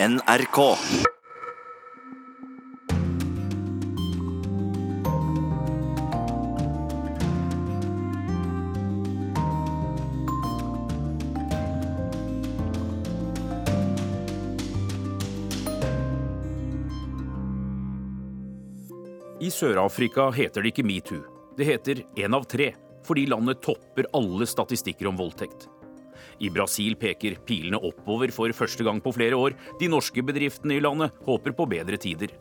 NRK. I Sør-Afrika heter det ikke metoo. Det heter én av tre, fordi landet topper alle statistikker om voldtekt. I Brasil peker pilene oppover for første gang på flere år. De norske bedriftene i landet håper på bedre tider.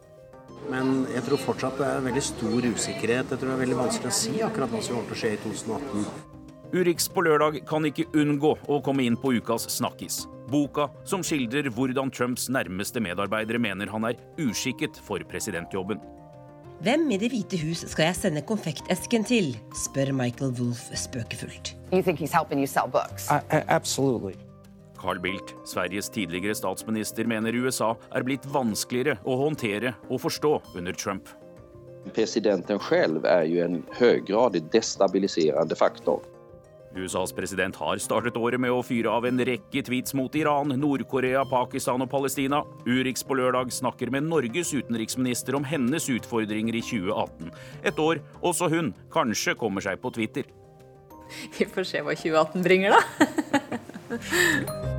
Men jeg tror fortsatt det er veldig stor usikkerhet. Jeg tror det er veldig vanskelig å si akkurat hva som kommer til å skje i 2018. Urix på lørdag kan ikke unngå å komme inn på ukas Snakkis. Boka som skildrer hvordan Trumps nærmeste medarbeidere mener han er uskikket for presidentjobben. Hvem i Det hvite hus skal jeg sende konfektesken til? spør Michael Wolff spøkefullt. You think he's helping you sell books? I, I, absolutely. Carl Bildt, Sveriges tidligere statsminister, mener USA er blitt vanskeligere å håndtere og forstå under Trump. Presidenten selv er jo en høygradig destabiliserende faktor. USAs president har startet året med å fyre av en rekke tweets mot Iran, Nord-Korea, Pakistan og Palestina. Urix på lørdag snakker med Norges utenriksminister om hennes utfordringer i 2018. Et år også hun kanskje kommer seg på Twitter. Vi får se hva 2018 bringer, da.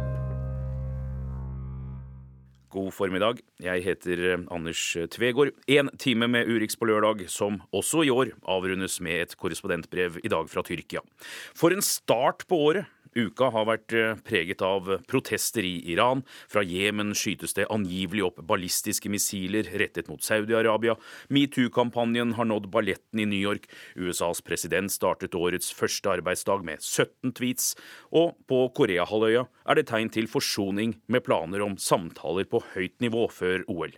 God formiddag. Jeg heter eh, Anders Tvegård. Én time med Urix på lørdag, som også i år avrundes med et korrespondentbrev i dag fra Tyrkia. For en start på året! Uka har vært eh, preget av protester i Iran. Fra Jemen skytes det angivelig opp ballistiske missiler rettet mot Saudi-Arabia. Metoo-kampanjen har nådd balletten i New York. USAs president startet årets første arbeidsdag med 17 tweets. Og på Koreahalvøya er det tegn til forsoning med planer om samtaler på høyt nivå før OL.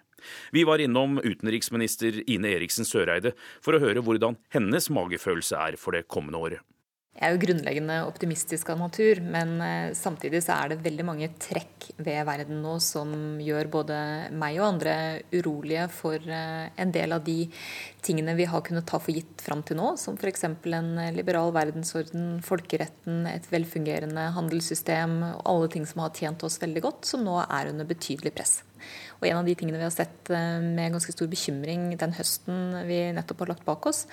Vi var innom utenriksminister Ine Eriksen Søreide for å høre hvordan hennes magefølelse er for det kommende året. Jeg er jo grunnleggende optimistisk av natur, men eh, samtidig så er det veldig mange trekk ved verden nå som gjør både meg og andre urolige for eh, en del av de tingene vi har kunnet ta for gitt fram til nå, som f.eks. en liberal verdensorden, folkeretten, et velfungerende handelssystem og alle ting som har tjent oss veldig godt, som nå er under betydelig press. Og En av de tingene vi har sett eh, med ganske stor bekymring den høsten vi nettopp har lagt bak oss,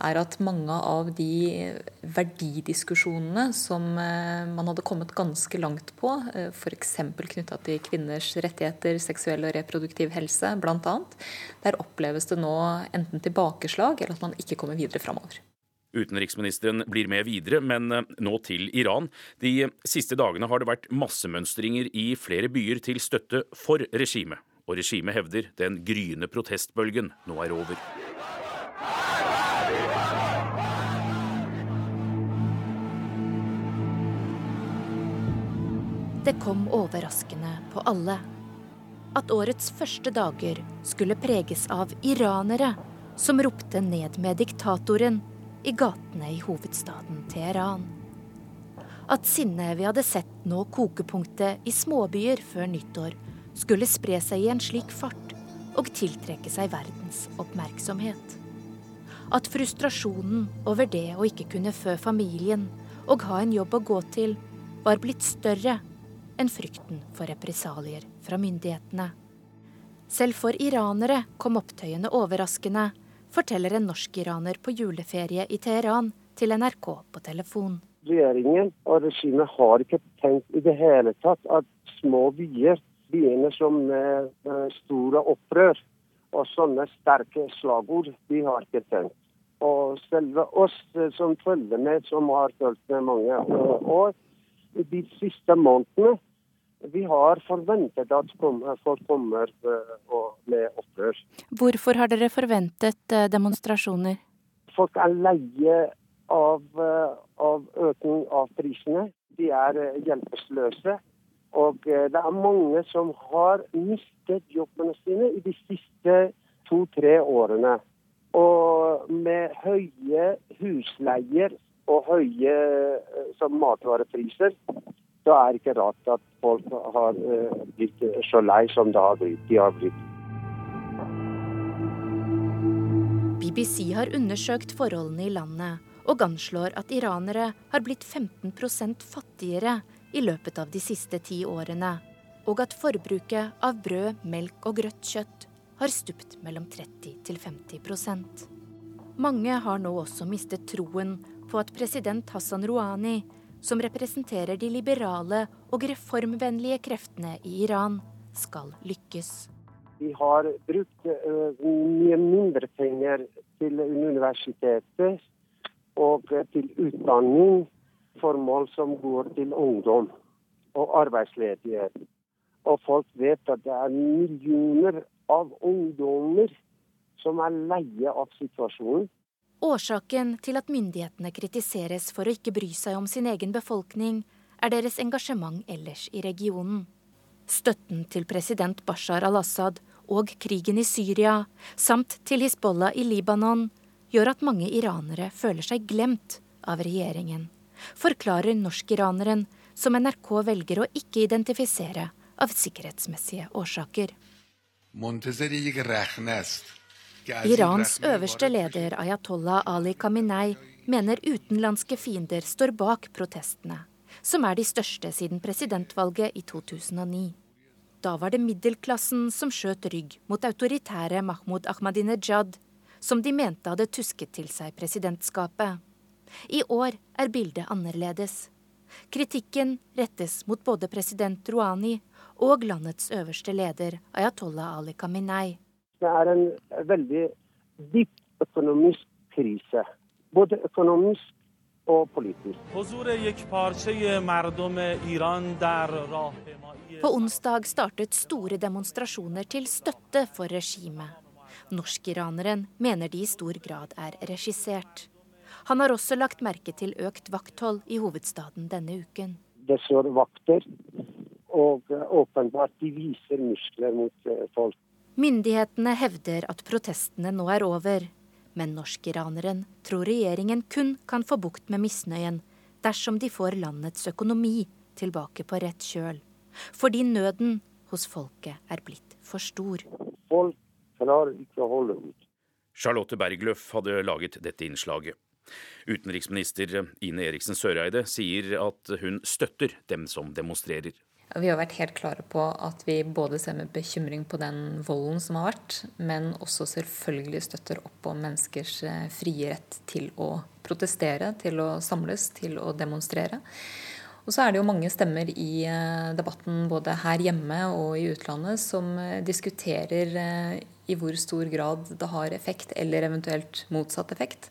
er at mange av de verdidiskusjonene som eh, man hadde kommet ganske langt på, eh, f.eks. knytta til kvinners rettigheter, seksuell og reproduktiv helse bl.a., der oppleves det nå enten tilbakeslag eller at man ikke kommer videre framover. Utenriksministeren blir med videre, men nå til Iran. De siste dagene har det vært massemønstringer i flere byer til støtte for regimet. Og regimet hevder den gryende protestbølgen nå er over. Det kom overraskende på alle. At årets første dager skulle preges av iranere som ropte ned med diktatoren i gatene i hovedstaden Teheran. At sinnet vi hadde sett nå kokepunktet i småbyer før nyttår, skulle spre seg i en slik fart og tiltrekke seg verdens oppmerksomhet. At frustrasjonen over det å ikke kunne fø familien og ha en jobb å gå til, var blitt større enn frykten for represalier fra myndighetene. Selv for iranere kom opptøyene overraskende, forteller en norsk-iraner på juleferie i Teheran til NRK på telefon. Regjeringen og regimet har ikke tenkt i det hele tatt at små byer begynner som med store opprør og sånne sterke slagord. De har ikke tenkt. Og selve oss som følger med, som har fulgt med mange år, de siste månedene vi har forventet at folk kommer eh, med opprør. Hvorfor har dere forventet eh, demonstrasjoner? Folk er leie av, eh, av økning av prisene. De er hjelpeløse. Og det er mange som har mistet jobbene sine i de siste to-tre årene. Og med høye husleier og høye matvarepriser, så er det ikke rart at folk har blitt så lei som de har blitt. BBC har undersøkt forholdene i landet og anslår at iranere har blitt 15% fattigere i løpet av de siste ti årene. og at forbruket av brød, melk og grøtt kjøtt har stupt mellom 30 til 50% Mange har nå også mistet troen på at president Hassan Rouhani, som representerer de liberale og reformvennlige kreftene i Iran, skal lykkes. Vi har brukt uh, mye mindre penger til universitetet og til utdanning, formål som går til ungdom og arbeidsledighet. Og folk vet at det er millioner av ungdommer som er leie av situasjonen. Årsaken til at myndighetene kritiseres for å ikke bry seg om sin egen befolkning, er deres engasjement ellers i regionen. Støtten til president Bashar al-Assad og krigen i Syria, samt til Hizbollah i Libanon, gjør at mange iranere føler seg glemt av regjeringen, forklarer norskiraneren, som NRK velger å ikke identifisere av sikkerhetsmessige årsaker. Irans øverste leder Ayatollah Ali Khamenei mener utenlandske fiender står bak protestene, som er de største siden presidentvalget i 2009. Da var det middelklassen som skjøt rygg mot autoritære Mahmoud Ahmadinejad, som de mente hadde tusket til seg presidentskapet. I år er bildet annerledes. Kritikken rettes mot både president Rouhani og landets øverste leder Ayatollah Ali Khamenei. Det er en veldig dyp økonomisk krise. Både økonomisk og politisk. På onsdag startet store demonstrasjoner til støtte for regimet. Norskiraneren mener de i stor grad er regissert. Han har også lagt merke til økt vakthold i hovedstaden denne uken. Det står vakter, og åpenbart de viser muskler mot eh, folk. Myndighetene hevder at protestene nå er over, men norskiraneren tror regjeringen kun kan få bukt med misnøyen dersom de får landets økonomi tilbake på rett kjøl. Fordi nøden hos folket er blitt for stor. Folk klarer ikke å holde ut. Charlotte Bergløff hadde laget dette innslaget. Utenriksminister Ine Eriksen Søreide sier at hun støtter dem som demonstrerer. Vi har vært helt klare på at vi både ser med bekymring på den volden som har vært, men også selvfølgelig støtter opp om menneskers eh, frie rett til å protestere, til å samles, til å demonstrere. Og så er det jo mange stemmer i eh, debatten både her hjemme og i utlandet som eh, diskuterer i hvor stor grad det har effekt, eller eventuelt motsatt effekt,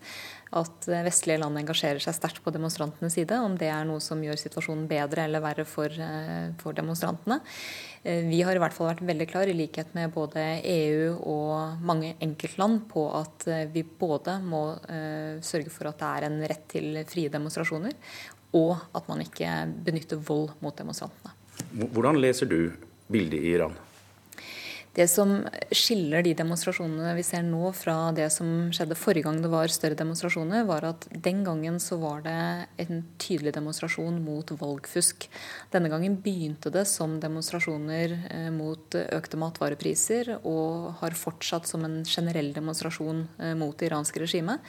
at vestlige land engasjerer seg sterkt på demonstrantenes side. Om det er noe som gjør situasjonen bedre eller verre for, eh, for demonstrantene. Eh, vi har i hvert fall vært veldig klar, i likhet med både EU og mange enkeltland, på at eh, vi både må sørge for at det er en rett til frie demonstrasjoner, og at man ikke benytter vold mot demonstrantene. Hvordan leser du bildet i Iran? Det som skiller de demonstrasjonene vi ser nå fra det som skjedde forrige gang det var større demonstrasjoner, var at den gangen så var det en tydelig demonstrasjon mot valgfusk. Denne gangen begynte det som demonstrasjoner eh, mot økte matvarepriser, og har fortsatt som en generell demonstrasjon eh, mot det iranske regimet.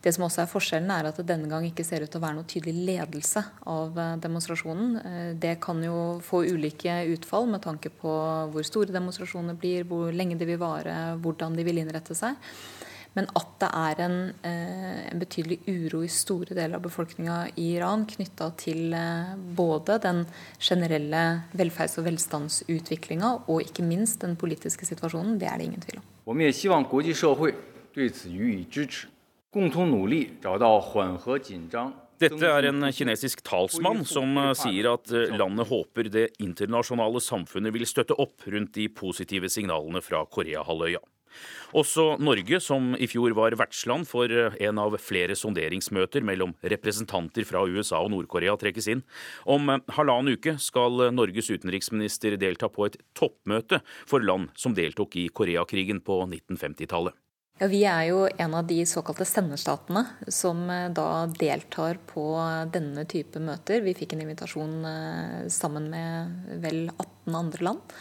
Det som også er forskjellen, er at det denne gang ikke ser ut til å være noe tydelig ledelse av eh, demonstrasjonen. Eh, det kan jo få ulike utfall med tanke på hvor store demonstrasjoner blir, hvor lenge de vil vare, hvordan de vil innrette seg. Men at det er en, eh, en betydelig uro i store deler av befolkninga i Iran knytta til både den generelle velferds- og velstandsutviklinga og ikke minst den politiske situasjonen, det er det ingen tvil om. Dette er en kinesisk talsmann som eh, sier at eh, landet håper det internasjonale samfunnet vil støtte opp rundt de positive signalene fra Koreahalvøya. Også Norge, som i fjor var vertsland for eh, en av flere sonderingsmøter mellom representanter fra USA og Nord-Korea, trekkes inn. Om halvannen uke skal Norges utenriksminister delta på et toppmøte for land som deltok i Koreakrigen på 1950-tallet. Ja, Vi er jo en av de såkalte senderstatene som eh, da deltar på denne type møter. Vi fikk en invitasjon eh, sammen med vel 18 andre land.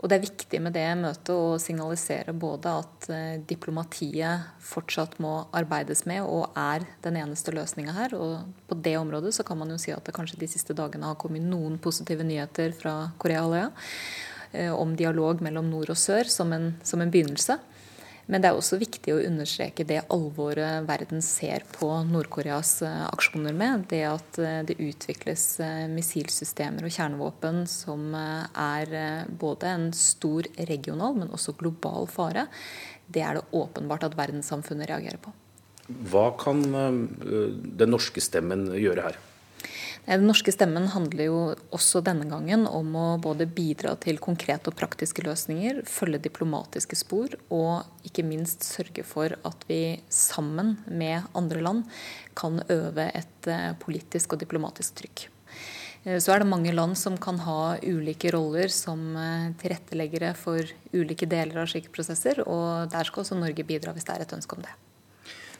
Og det er viktig med det møtet å signalisere både at eh, diplomatiet fortsatt må arbeides med og er den eneste løsninga her. Og på det området så kan man jo si at det kanskje de siste dagene har kommet noen positive nyheter fra Korea-halvøya om dialog mellom nord og sør som en, som en begynnelse. Men det er også viktig å understreke det alvoret verden ser på Nord-Koreas eh, aksjoner med. Det at eh, det utvikles eh, missilsystemer og kjernevåpen som er både en stor regional, men også global fare. Det er det åpenbart at verdenssamfunnet reagerer på. Hva kan den norske stemmen gjøre her? Den norske stemmen handler jo også denne gangen om å både bidra til konkrete og praktiske løsninger, følge diplomatiske spor og ikke minst sørge for at vi sammen med andre land kan øve et eh, politisk og diplomatisk trykk. Eh, så er det mange land som kan ha ulike roller som eh, tilretteleggere for ulike deler av slike prosesser, og der skal også Norge bidra hvis det er et ønske om det.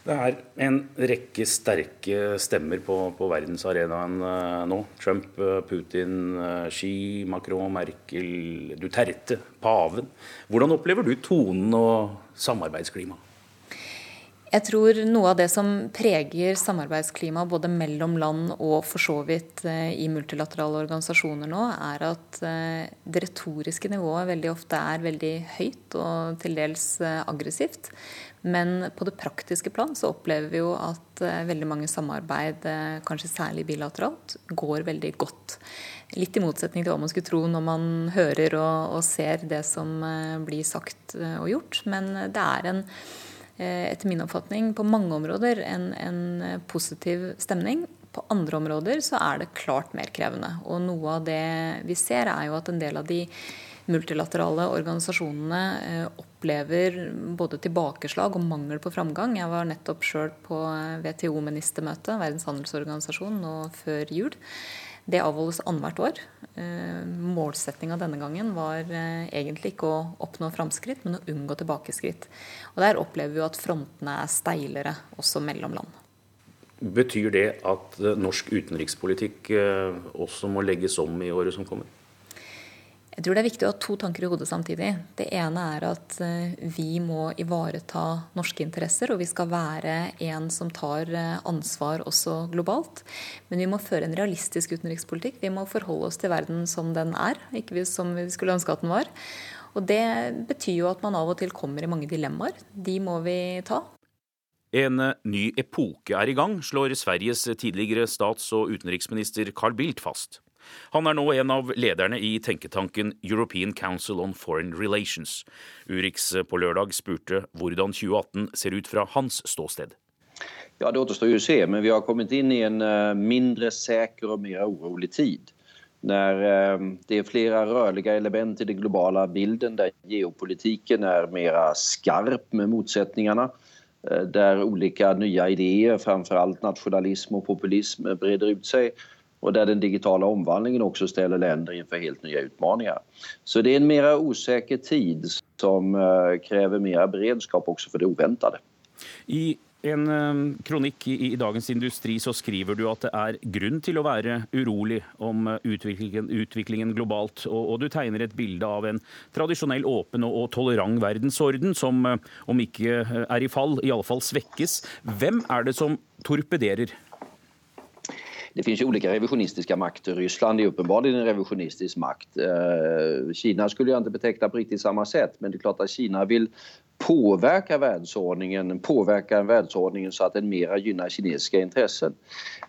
Det er en rekke sterke stemmer på, på verdensarenaen uh, nå. Trump, uh, Putin, uh, Xi, Macron, Merkel, Duterte, paven. Hvordan opplever du tonen og samarbeidsklimaet? Jeg tror noe av det som preger samarbeidsklimaet både mellom land og for så vidt i multilaterale organisasjoner nå, er at det retoriske nivået veldig ofte er veldig høyt og til dels aggressivt. Men på det praktiske plan så opplever vi jo at eh, veldig mange samarbeid, eh, kanskje særlig bilateralt, går veldig godt. Litt i motsetning til hva man skulle tro når man hører og, og ser det som eh, blir sagt og gjort. Men det er en, etter min oppfatning, på mange områder en, en positiv stemning. På andre områder så er det klart mer krevende. Og noe av det vi ser, er jo at en del av de multilaterale organisasjonene eh, opplever både tilbakeslag og mangel på framgang. Jeg var nettopp sjøl på eh, WTO-ministermøte, Verdens handelsorganisasjon, nå før jul. Det avholdes annethvert år. Eh, Målsettinga denne gangen var egentlig ikke å oppnå framskritt, men å unngå tilbakeskritt. Og Der opplever vi at frontene er steilere, også mellom land. Betyr det at norsk utenrikspolitikk også må legges om i året som kommer? Jeg tror det er viktig å ha to tanker i hodet samtidig. Det ene er at eh, vi må ivareta norske interesser, og vi skal være en som tar eh, ansvar også globalt. Men vi må føre en realistisk utenrikspolitikk. Vi må forholde oss til verden som den er, ikke som vi skulle ønske at den var. Og det betyr jo at man av og til kommer i mange dilemmaer. De må vi ta. En eh, ny epoke er i gang, slår Sveriges tidligere stats- og utenriksminister Carl Bildt fast. Han er nå en av lederne i tenketanken European Council on Foreign Relations. Urix på lørdag spurte hvordan 2018 ser ut fra hans ståsted. Ja, Det återstår jo å se, men vi har kommet inn i en eh, mindre sikker og mer urolig tid. Når eh, det er flere rørlige element i den globale bilden, der geopolitikken er mer skarp med motsetningene, eh, der ulike nye ideer, framfor alt nasjonalisme og populisme, breder ut seg, och där den digitala omvandlingen också ställer länder inför helt nya utmaningar. Så det är en mer osäker tid som krever kräver mer beredskap också för det oväntade. I en eh, kronikk i, i, Dagens Industri så skriver du at det er grunn til å være urolig om eh, utviklingen, utviklingen globalt, og, og, du tegner et bilde av en tradisjonell åpen og, og tolerant verdensorden som, om ikke er i fall, iallfall svekkes. Hvem er det som torpederer det finns ju olika revisionistiska makter. Ryssland är uppenbarligen en revisionistisk makt. Eh, Kina skulle jag inte beteckna på riktigt samma sätt men det är klart att Kina vill påverka världsordningen, påverka världsordningen så att den mera gynnar kinesiska intressen.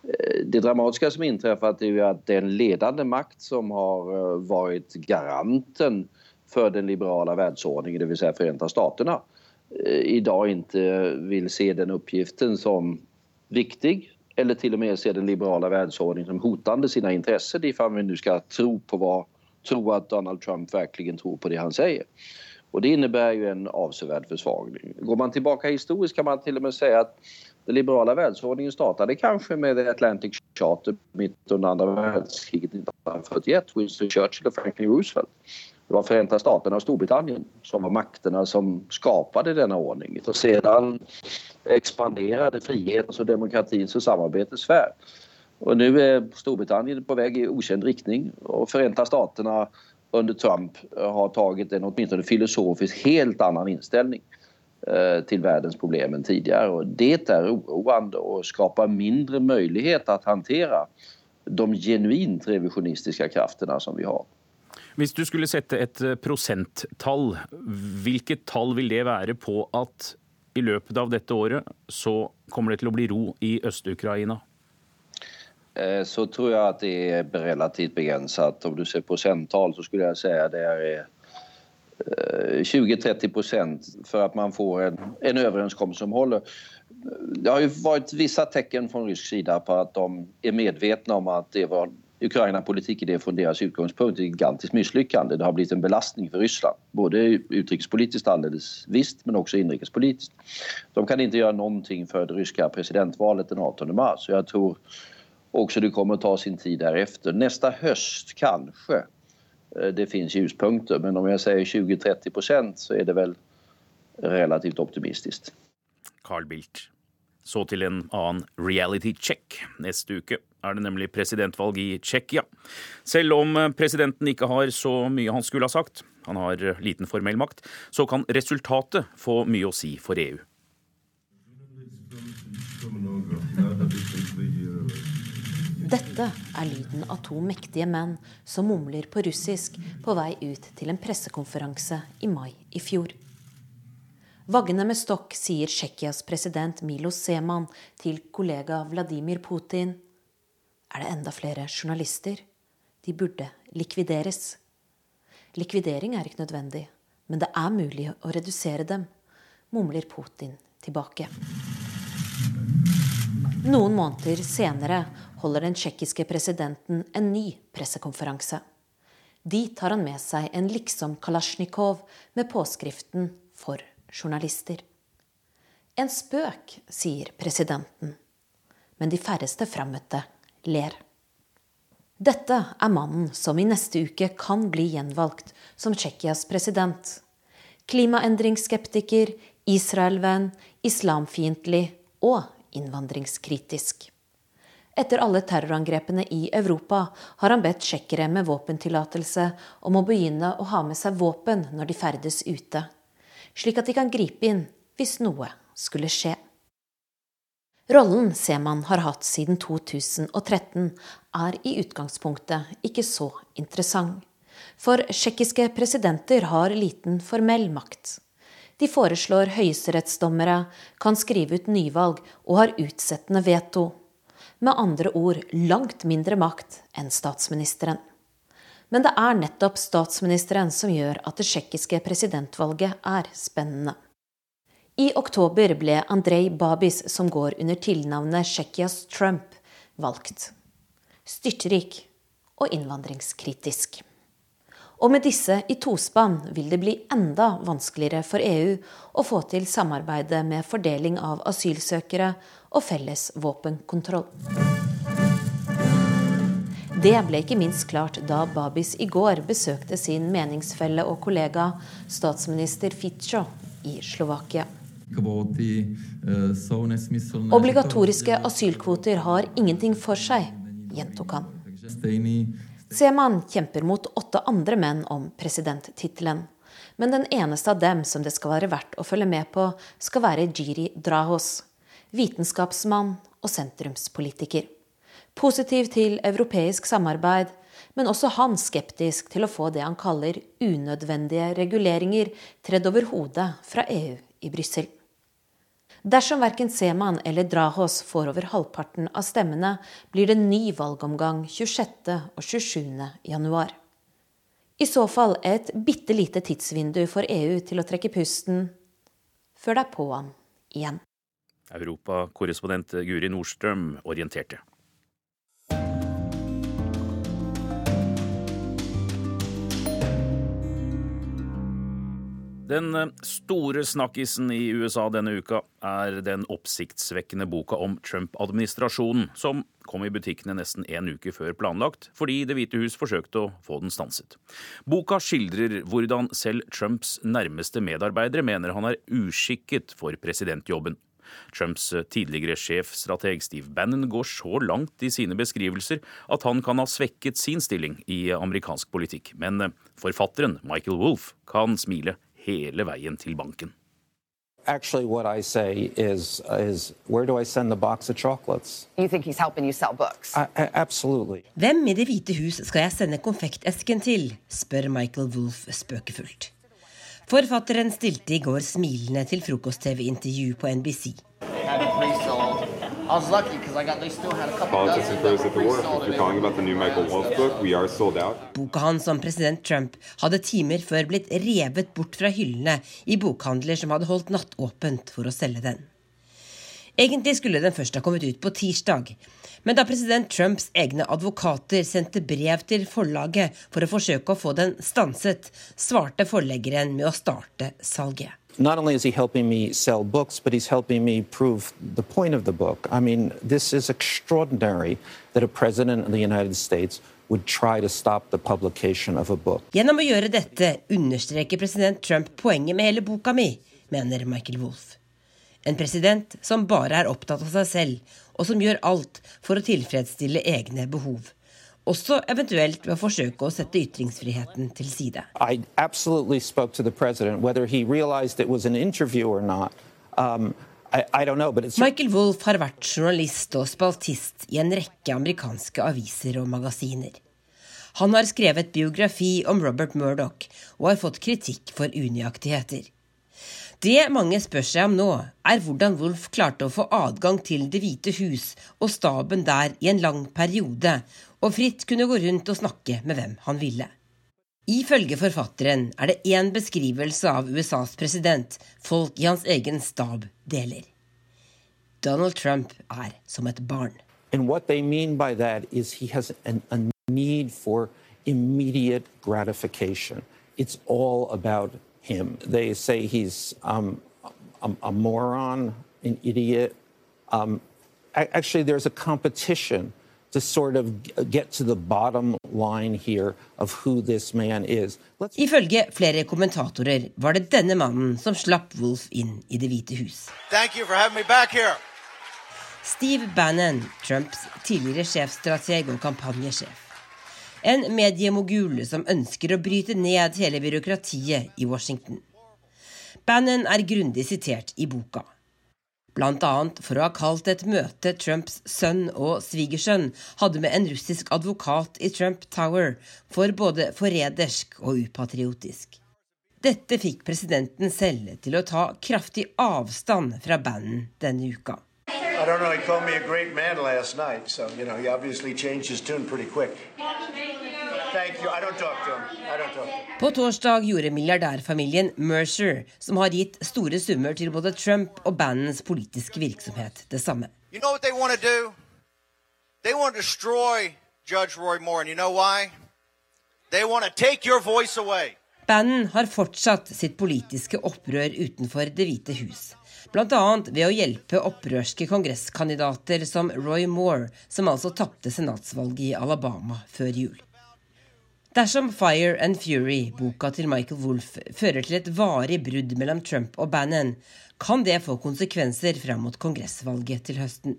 Eh, det dramatiska som inträffat är att den ledande makt som har eh, varit garanten för den liberala världsordningen, det vill säga Förenta Staterna, idag inte vill se den uppgiften som viktig eller till och med ser den liberala världsordningen som hotande sina intressen ifall vi nu ska tro på vad, tro att Donald Trump verkligen tror på det han säger. Och det innebär ju en avsevärd försvagning. Går man tillbaka historiskt kan man till och med säga att den liberala världsordningen startade kanske med Atlantic Charter mitt under andra världskriget 1941, Winston Churchill och Franklin Roosevelt. Det var Förenta Staterna och Storbritannien som var makterna som skapade denna ordning. Och sedan expanderade frihetens och demokratins och samarbetets sfär. Och nu är Storbritannien på väg i okänd riktning och Förenta Staterna under Trump har tagit en åtminstone filosofiskt helt annan inställning eh, till världens problem än tidigare. Och det är oroande och skapar mindre möjlighet att hantera de genuint revisionistiska krafterna som vi har. Hvis du skulle sette et eh, prosenttall, hvilket tall vil det være på at i løpet av dette året så kommer det til å bli ro i Øst-Ukraina? Eh, så tror jeg at det er relativt begrenset. Om du ser prosenttall, så skulle jeg si at det er 20-30 eh, for at man får en, en overenskomst som holder. Det har jo vært vissa tecken fra rysk side på at de er medvetne om at det var Ukraina-politik är från deras utgångspunkt ett gigantiskt misslyckande. Det har blivit en belastning för Ryssland, både utrikespolitiskt alldeles visst men också inrikespolitiskt. De kan inte göra någonting för det ryska presidentvalet den 18 mars. Jag tror också det kommer att ta sin tid därefter. Nästa höst kanske eh, det finns ljuspunkter men om jag säger 20-30 procent så är det väl relativt optimistiskt. Carl Bildt. Så til en annen reality check. Neste uke er det nemlig presidentvalg i Tsjekkia. Selv om presidenten ikke har så mye han skulle ha sagt, han har liten formell makt, så kan resultatet få mye å si for EU. Dette er lyden av to mektige menn som mumler på russisk på vei ut til en pressekonferanse i mai i fjor. Vaggende med stokk, sier Tsjekkias president Milo Seman til kollega Vladimir Putin. Er det enda flere journalister? De burde likvideres. Likvidering er ikke nødvendig, men det er mulig å redusere dem, mumler Putin tilbake. Noen måneder senere holder den tsjekkiske presidenten en ny pressekonferanse. Dit tar han med seg en liksom kalasjnikov med påskriften 'For journalister. En spøk, sier presidenten. Men de færreste frammøtte ler. Dette er mannen som i neste uke kan bli gjenvalgt som Tsjekkias president. Klimaendringsskeptiker, Israelvenn, islamfiendtlig og innvandringskritisk. Etter alle terrorangrepene i Europa har han bedt tsjekkere med våpentillatelse om å begynne å ha med seg våpen når de ferdes ute slik at de kan gripe inn hvis noe skulle skje. Rollen Seman har hatt siden 2013, er i utgangspunktet ikke så interessant. For tsjekkiske presidenter har liten formell makt. De foreslår høyesterettsdommere, kan skrive ut nyvalg og har utsettende veto. Med andre ord langt mindre makt enn statsministeren. Men det er nettopp statsministeren som gjør at det tsjekkiske presidentvalget er spennende. I oktober ble Andrej Babis, som går under tilnavnet Tsjekkias Trump, valgt. Styrtrik og innvandringskritisk. Og med disse i tospann vil det bli enda vanskeligere for EU å få til samarbeidet med fordeling av asylsøkere og felles våpenkontroll. Det ble ikke minst klart da Babis i går besøkte sin meningsfelle og kollega statsminister Fico i Slovakia. Obligatoriske asylkvoter har ingenting for seg, gjentok han. Seman kjemper mot åtte andre menn om presidenttittelen. Men den eneste av dem som det skal være verdt å følge med på, skal være Jiri Drahos, vitenskapsmann og sentrumspolitiker positiv til europeisk samarbeid, men også han skeptisk til å få det han kaller unødvendige reguleringer tredd over hodet fra EU i Brussel. Dersom verken Seman eller Drahos får over halvparten av stemmene, blir det ny valgomgang 26. og 27. januar. I så fall et bitte lite tidsvindu for EU til å trekke pusten før det er på'n igjen. Europakorrespondent Guri Nordstrøm orienterte. Den eh, store snakkisen i USA denne uka er den oppsiktsvekkende boka om Trump-administrasjonen, som kom i butikkene nesten en uke før planlagt, fordi Det hvite hus forsøkte å få den stanset. Boka skildrer hvordan selv Trumps nærmeste medarbeidere mener han er uskikket for presidentjobben. Trumps tidligere sjefstrateg Steve Bannon går så langt i sine beskrivelser at han kan ha svekket sin stilling i amerikansk politikk. Men forfatteren Michael Wolff kan smile hele veien til banken actually what I say is, is where do I send the box of chocolates? You think he's helping you sell books? I, I, absolutely. Hvem i Det hvite hus skal jeg sende konfektesken til? spør Michael Wolff spøkefullt. Forfatteren stilte i går smilende til frokost-TV-intervju på NBC. I was lucky because I got they still had a couple Politics and Prayers at the Wharf. If you're talking about the new Michael Wolff book, we are sold out. Boka hans om president Trump hadde timer før blitt revet bort fra hyllene i bokhandler som hadde holdt nattåpent for å selge den. Egentlig skulle den først ha kommet ut på tirsdag, men da president Trumps egne advokater sendte brev til forlaget for å forsøke å få den stanset, svarte forleggeren med å starte salget not only is he helping me sell books, but he's helping me prove the point of the book. I mean, this is extraordinary that a president of the United States would try to stop the publication of a book. Gjennom å gjøre dette understreker president Trump poenget med hele boka mi, mener Michael Wolff. En president som bare er opptatt av seg selv, og som gjør alt for å tilfredsstille egne behov også eventuelt ved å forsøke å sette ytringsfriheten til side. Um, Michael Wolff har vært journalist og spaltist i en rekke amerikanske aviser og magasiner. Han har skrevet biografi om Robert Murdoch og har fått kritikk for unøyaktigheter. Det mange spør seg om nå, er hvordan Wolff klarte å få adgang til Det hvite hus og staben der i en lang periode, og fritt kunne gå rundt og snakke med hvem han ville. Ifølge forfatteren er det én beskrivelse av USAs president folk i hans egen stab deler. Donald Trump er som et barn. And what they mean by that is he has an, a need for immediate gratification. It's all about him. They say he's um, a, a, moron, an idiot. Um, actually, there's a competition to sort of get to the bottom line here of who this man is. Let's... Ifølge flere kommentatorer var det denne mannen som slapp Wolf inn i Det hvite hus. Steve Bannon, Trumps tidligere sjefstrateg og kampanjesjef. En mediemogul som ønsker å bryte ned hele byråkratiet i Washington. Bannon er grundig sitert i boka. Blant annet for å ha kalt et møte Trumps sønn og svigersønn hadde med en russisk advokat i Trump Tower for både forrædersk og upatriotisk. Dette fikk presidenten selv til å ta kraftig avstand fra banden denne uka. I don't know. He called me a great man last night, so you know he obviously changed his tune pretty quick. På torsdag gjorde milliardærfamilien Mercer, som har gitt store summer til både Trump og bandens politiske virksomhet, det samme. You know what they want to do? They want to destroy Judge Roy Moore, and you know why? They want to take your voice away. Bannon har fortsatt sitt politiske opprør utenfor Det hvite hus. Bl.a. ved å hjelpe opprørske kongresskandidater som Roy Moore, som altså tapte senatsvalget i Alabama før jul. Dersom Fire and Fury, boka til Michael Wolff, fører til et varig brudd mellom Trump og Bannon, kan det få konsekvenser fram mot kongressvalget til høsten.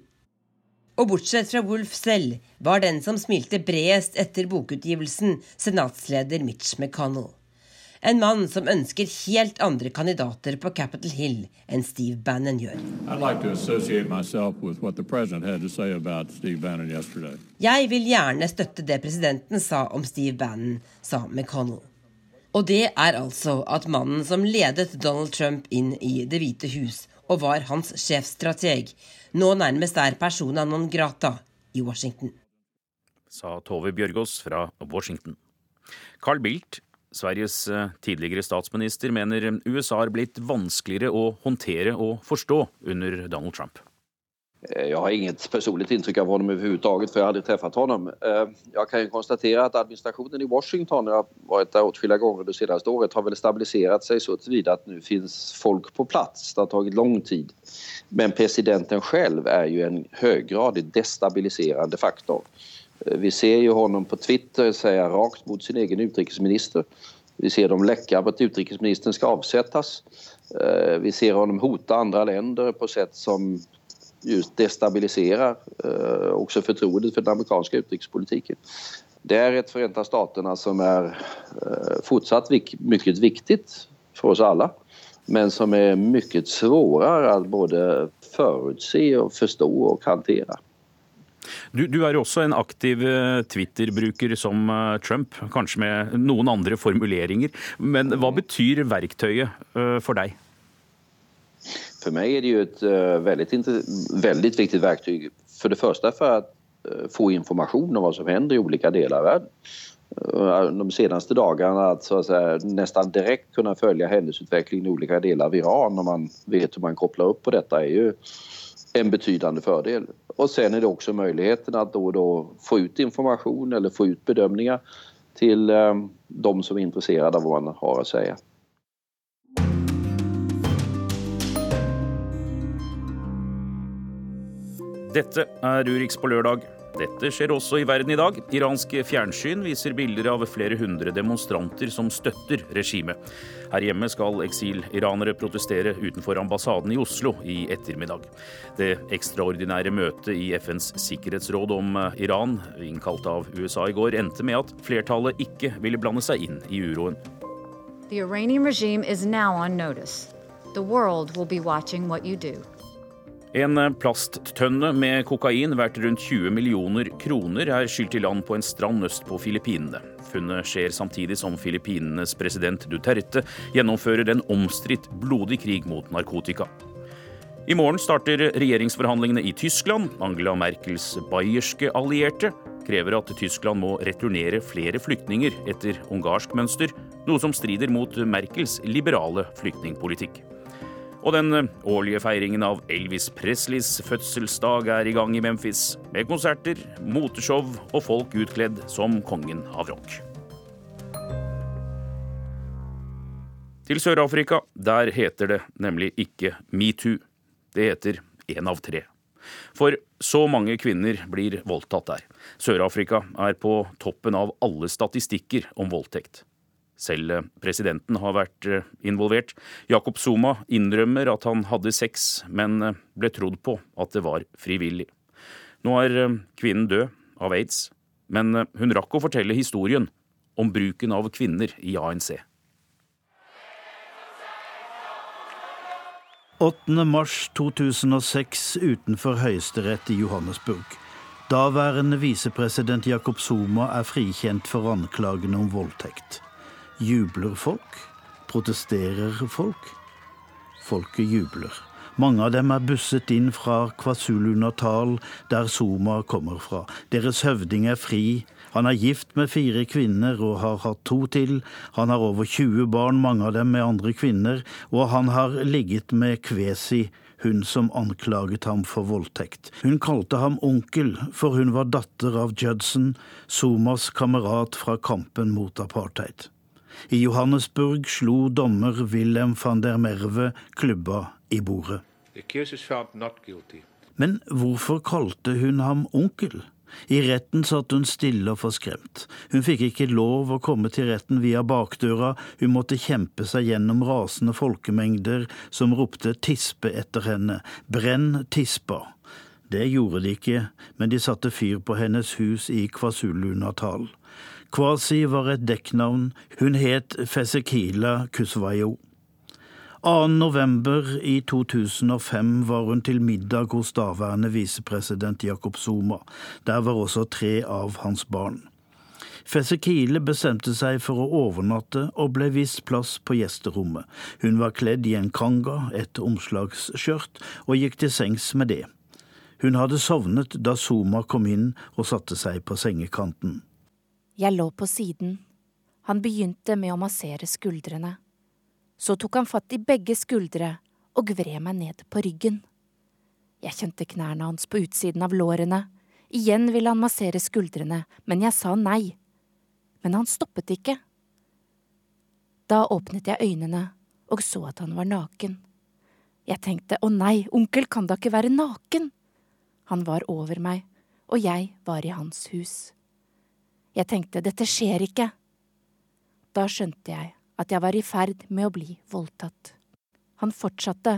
Og bortsett fra Wolff selv var den som smilte bredest etter bokutgivelsen, senatsleder Mitch McConnell. En mann som ønsker helt andre kandidater på Capitol Hill enn Steve Bannon gjør. Jeg vil gjerne støtte det presidenten sa om Steve Bannon, sa McConnell. Og det er altså at mannen som ledet Donald Trump inn i Det hvite hus, og var hans sjefstrateg, nå nærmest er persona non grata i Washington. Sa Tove Bjørgaas fra Washington. Carl Bildt Sveriges eh, tidligere statsminister mener USA har blitt vanskeligere å håndtere og forstå under Donald Trump. Eh, jeg har inget personligt intryck av honom för jag har aldrig träffat honom. Jeg jag kan konstatera att administrationen i Washington, jag har varit där åtskilliga gånger det senaste året, har väl stabiliserat sig så tillvida att nu finns folk på plats. Det har tagit lång tid. Men presidenten själv är ju en höggradigt destabiliserande faktor. Vi ser ju honom på Twitter säga rakt mot sin egen utrikesminister Vi ser dem läcka på att utrikesministern ska avsättas. Eh, vi ser honom hota andra länder på sätt som just destabiliserar eh, också förtroendet för den amerikanska utrikespolitiken. Det är ett Förenta Staterna som eh, fortsatt mycket viktigt för oss alla men som är mycket svårare att både förutse och förstå och hantera. Du, du, er også en aktiv eh, Twitter-bruker som eh, Trump, kanskje med noen andre formuleringer. Men hva betyr verktøyet eh, for deg? For meg er det jo et veldig, veldig viktig verktøy. For det første for å få informasjon om hva som hender i ulike deler av verden. De seneste dagene at så att nesten direkte kunne følge hendelsesutviklingen i ulike deler av Iran når man vet hvordan man kobler opp på dette, er jo en betydande fördel. Och sen är det också möjligheten att då och då få ut information eller få ut bedömningar till eh, de som är intresserade av vad man har att säga. Dette er Urix på lørdag. Dette skjer også i verden i dag. Iransk fjernsyn viser bilder av flere hundre demonstranter som støtter regimet. Her hjemme skal eksiliranere protestere utenfor ambassaden i Oslo i ettermiddag. Det ekstraordinære møtet i FNs sikkerhetsråd om Iran, innkalt av USA i går, endte med at flertallet ikke ville blande seg inn i uroen. The Iranian regime is now on notice. The world will be watching what you do. En plasttønne med kokain verdt rundt 20 millioner kroner er skylt i land på en strand øst på Filippinene. Funnet skjer samtidig som Filippinenes president Duterte gjennomfører en omstridt blodig krig mot narkotika. I morgen starter regjeringsforhandlingene i Tyskland. Angela Merkels bayerske allierte krever at Tyskland må returnere flere flyktninger etter ungarsk mønster, noe som strider mot Merkels liberale flyktningpolitikk. Og den eh, årlige feiringen av Elvis Presleys fødselsdag er i gang i Memphis, med konserter, moteshow og folk utkledd som kongen av rock. Til Sør-Afrika, der heter det nemlig ikke metoo. Det heter én av tre. For så mange kvinner blir voldtatt der. Sør-Afrika er på toppen av alle statistikker om voldtekt. Selv eh, presidenten har vært eh, involvert. Jakob Zuma innrømmer at han hadde sex, men eh, ble trodd på at det var frivillig. Nå er kvinnen død av aids, men hun rakk å fortelle historien om bruken av kvinner i ANC. 8. mars 2006 utenfor Høyesterett i Johannesburg. Daværende visepresident Jakob Zuma er frikjent for anklagene om voldtekt. Jubler folk? Protesterer folk? Folket jubler. Mange av dem er busset inn fra Kvasulu-Natal, der Soma kommer fra. Deres høvding er fri. Han er gift med fire kvinner og har hatt to til. Han har over 20 barn, mange av dem med andre kvinner, og han har ligget med Kvesi, hun som anklaget ham for voldtekt. Hun kalte ham onkel, for hun var datter av Judson, Somas kamerat fra kampen mot apartheid. I Johannesburg slo dommer Wilhelm van der Merwe klubba i bordet. Men hvorfor kalte hun ham onkel? I retten satt hun stille og forskremt. Hun fikk ikke lov å komme til retten via bakdøra, hun måtte kjempe seg gjennom rasende folkemengder som ropte tispe etter henne, brenn tispa. Det gjorde de ikke, men de satte fyr på hennes hus i KwaZulu-Natal. Kwasi var et dekknavn, hun het Fesekila Kuswayo. 2. november i 2005 var hun til middag hos daværende visepresident Jakob Zuma. Der var også tre av hans barn. Fesekile bestemte seg for å overnatte og ble vist plass på gjesterommet. Hun var kledd i en kanga, et omslagsskjørt, og gikk til sengs med det. Hun hadde sovnet da Zuma kom inn og satte seg på sengekanten. Jeg lå på siden. Han begynte med å massere skuldrene. Så tok han fatt i begge skuldre og vred meg ned på ryggen. Jeg kjente knærne hans på utsiden av lårene. Igjen ville han massere skuldrene, men jeg sa nei. Men han stoppet ikke. Da åpnet jeg øynene og så at han var naken. Jeg tenkte å nei, onkel kan da ikke være naken? Han var over meg, og jeg var i hans hus. Jeg tenkte dette skjer ikke. Da skjønte jeg at jeg var i ferd med å bli voldtatt. Han fortsatte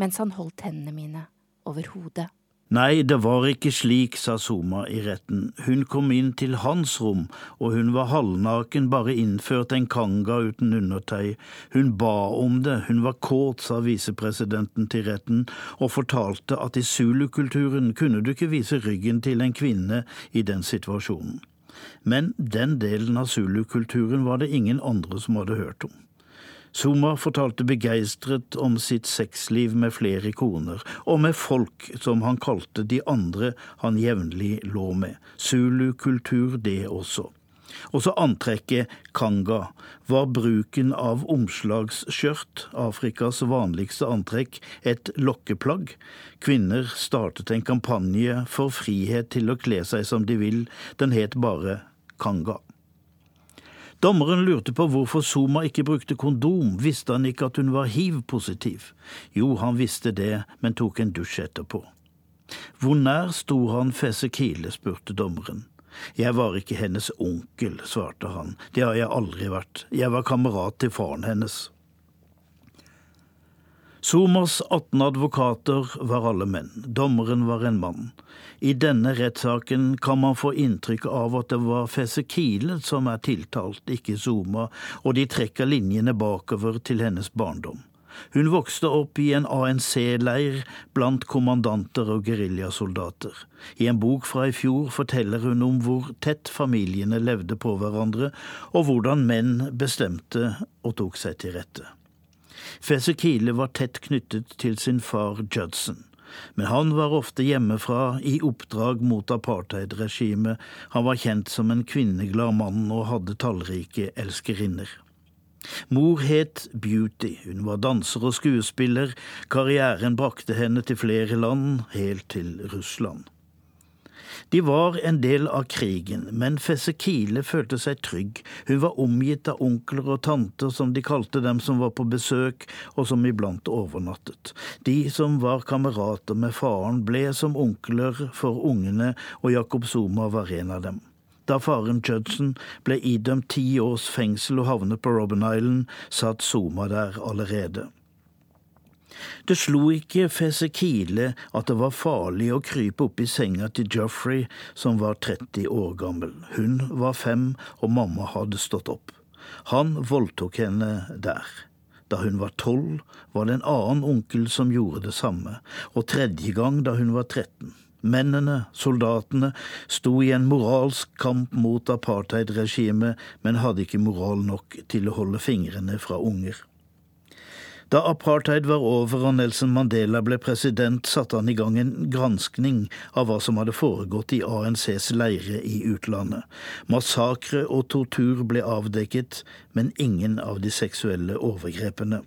mens han holdt hendene mine over hodet. Nei, det var ikke slik, sa Soma i retten. Hun kom inn til hans rom, og hun var halvnaken, bare innført en kanga uten undertøy. Hun ba om det, hun var kåt, sa visepresidenten til retten, og fortalte at i zulukulturen kunne du ikke vise ryggen til en kvinne i den situasjonen. Men den delen av zulukulturen var det ingen andre som hadde hørt om. Suma fortalte begeistret om sitt sexliv med flere koner, og med folk som han kalte de andre han jevnlig lå med. Zulu-kultur, det også. Også antrekket kanga var bruken av omslagsskjørt, Afrikas vanligste antrekk, et lokkeplagg. Kvinner startet en kampanje for frihet til å kle seg som de vil, den het bare kanga. Dommeren lurte på hvorfor Soma ikke brukte kondom, visste han ikke at hun var hiv-positiv? Jo, han visste det, men tok en dusj etterpå. Hvor nær sto han Fesekile, spurte dommeren. Jeg var ikke hennes onkel, svarte han, det har jeg aldri vært, jeg var kamerat til faren hennes. Somas 18 advokater var alle menn, dommeren var en mann. I denne rettssaken kan man få inntrykk av at det var Fesekile som er tiltalt, ikke Soma, og de trekker linjene bakover til hennes barndom. Hun vokste opp i en ANC-leir blant kommandanter og geriljasoldater. I en bok fra i fjor forteller hun om hvor tett familiene levde på hverandre, og hvordan menn bestemte og tok seg til rette. Fesekile var tett knyttet til sin far Judson. Men han var ofte hjemmefra i oppdrag mot apartheidregimet. Han var kjent som en kvinneglad mann og hadde tallrike elskerinner. Mor het Beauty, hun var danser og skuespiller, karrieren brakte henne til flere land, helt til Russland. De var en del av krigen, men Fesekile følte seg trygg. Hun var omgitt av onkler og tanter, som de kalte dem som var på besøk, og som iblant overnattet. De som var kamerater med faren, ble som onkler for ungene, og Jakob Zuma var en av dem. Da faren Judson ble idømt ti års fengsel og havnet på Robben Island, satt Zuma der allerede. Det slo ikke Fesekile at det var farlig å krype opp i senga til Joffrey, som var 30 år gammel. Hun var fem, og mamma hadde stått opp. Han voldtok henne der. Da hun var tolv, var det en annen onkel som gjorde det samme, og tredje gang da hun var 13. Mennene, soldatene, sto i en moralsk kamp mot apartheidregimet, men hadde ikke moral nok til å holde fingrene fra unger. Da apartheid var over og Nelson Mandela ble president, satte han i gang en granskning av hva som hadde foregått i ANCs leire i utlandet. Massakre og tortur ble avdekket, men ingen av de seksuelle overgrepene.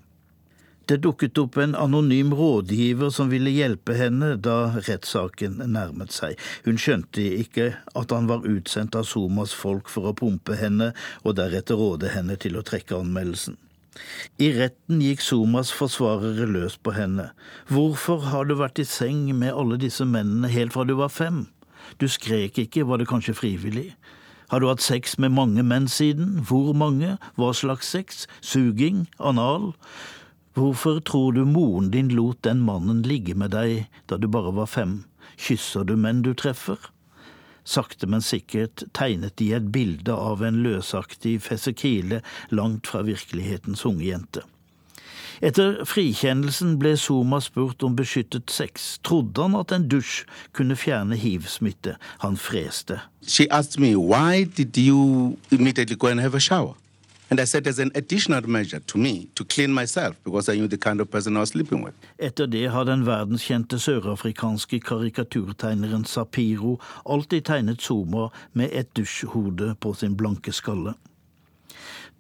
Det dukket opp en anonym rådgiver som ville hjelpe henne da rettssaken nærmet seg. Hun skjønte ikke at han var utsendt av Somas folk for å pumpe henne og deretter råde henne til å trekke anmeldelsen. I retten gikk Somas forsvarere løs på henne. Hvorfor har du vært i seng med alle disse mennene helt fra du var fem? Du skrek ikke, var det kanskje frivillig? Har du hatt sex med mange menn siden? Hvor mange? Hva slags sex? Suging? Anal? Hvorfor tror du moren din lot den mannen ligge med deg da du bare var fem? Kysser du menn du treffer? Sakte, men sikkert tegnet de et bilde av en løsaktig Fesekile langt fra virkelighetens unge jente. Etter frikjennelsen ble Zuma spurt om beskyttet sex. Trodde han at en dusj kunne fjerne hiv-smitte? Han freste. She asked me, why did you immediately go and have a? Etter det har den verdenskjente sørafrikanske karikaturtegneren Sapiro alltid tegnet Zuma med et dusjhode på sin blanke skalle.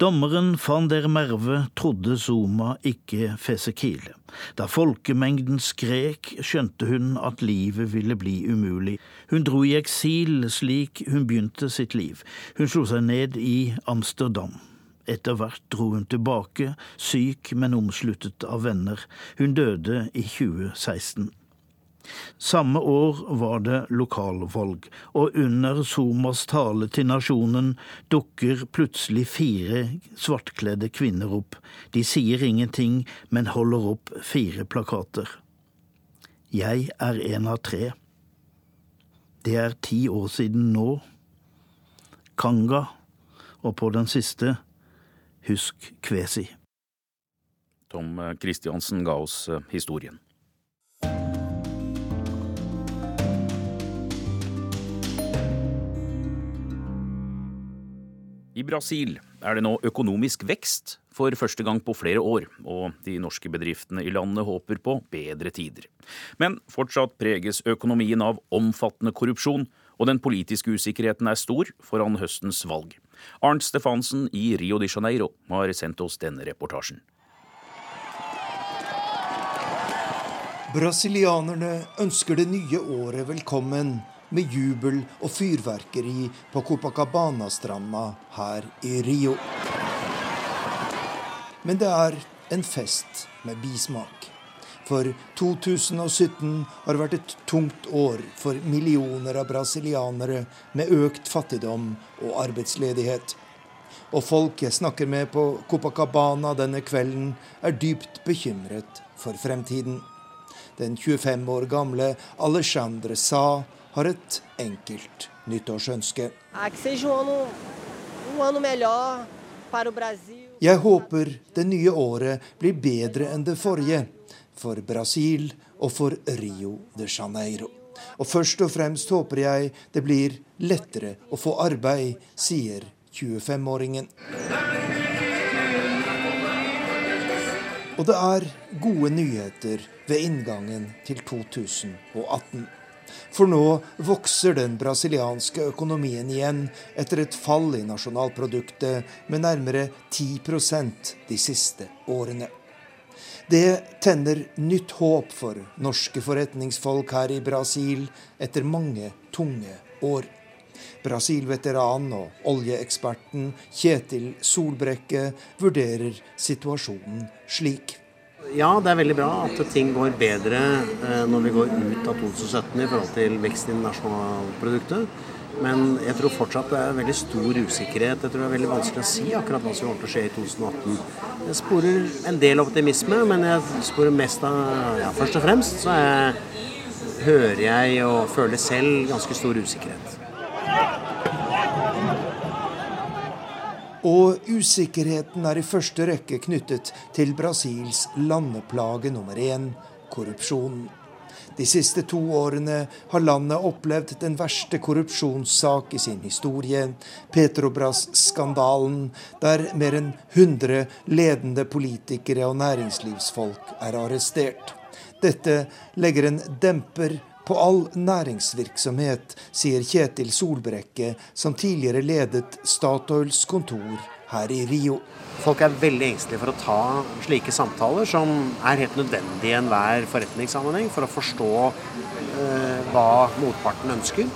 Dommeren van der Merve trodde Zuma ikke Fesekile. Da folkemengden skrek, skjønte hun at livet ville bli umulig. Hun dro i eksil slik hun begynte sitt liv. Hun slo seg ned i Amsterdam. Etter hvert dro hun tilbake, syk, men omsluttet av venner. Hun døde i 2016. Samme år var det lokalvalg, og under Somas tale til nasjonen dukker plutselig fire svartkledde kvinner opp. De sier ingenting, men holder opp fire plakater. Jeg er en av tre. Det er ti år siden nå. Kanga, og på den siste, husk Kvesi. Tom Kristiansen ga oss eh, historien. I Brasil er det nå økonomisk vekst for første gang på flere år, og de norske bedriftene i landet håper på bedre tider. Men fortsatt preges økonomien av omfattende korrupsjon, og den politiske usikkerheten er stor foran høstens valg. Arnt Stefansen i Rio de Janeiro har sendt oss denne reportasjen. Brasilianerne ønsker det nye året velkommen med jubel og fyrverkeri på Copacabana-stranda her i Rio. Men det er en fest med bismak. For 2017 har vært et tungt år for millioner av brasilianere med økt fattigdom og arbeidsledighet. Og folk jeg snakker med på Copacabana denne kvelden, er dypt bekymret for fremtiden. Den 25 år gamle Alexandre sa har et enkelt nyttårsønske. Jeg håper det nye året blir bedre enn det forrige, for Brasil og for Rio de Janeiro. Og først og fremst håper jeg det blir lettere å få arbeid, sier 25-åringen. Og det er gode nyheter ved inngangen til 2018. For nå vokser den brasilianske økonomien igjen etter et fall i nasjonalproduktet med nærmere 10% de siste årene. Det tenner nytt håp for norske forretningsfolk her i Brasil etter mange tunge år. Brasil-veteranen og oljeeksperten Kjetil Solbrekke vurderer situasjonen slik. Ja, det er veldig bra at ting går bedre eh, når vi går ut av 2017 i forhold til veksten i nasjonalproduktet. Men jeg tror fortsatt det er veldig stor usikkerhet. Jeg tror det er veldig vanskelig å si akkurat hva som kommer til å skje i 2018. Jeg sporer en del optimisme, men jeg sporer mest av ja, Først og fremst så jeg, hører jeg og føler selv ganske stor usikkerhet. Og usikkerheten er i første rekke knyttet til Brasils landeplage nummer én korrupsjonen. De siste to årene har landet opplevd den verste korrupsjonssak i sin historie, Petrobras-skandalen, der mer enn 100 ledende politikere og næringslivsfolk er arrestert. Dette legger en demper på all næringsvirksomhet, sier Kjetil Solbrekke, som tidligere ledet Statoils kontor her i Rio. Folk er veldig engstelige for å ta slike samtaler, som er helt nødvendig i enhver forretningssammenheng for å forstå eh, hva motparten ønsker.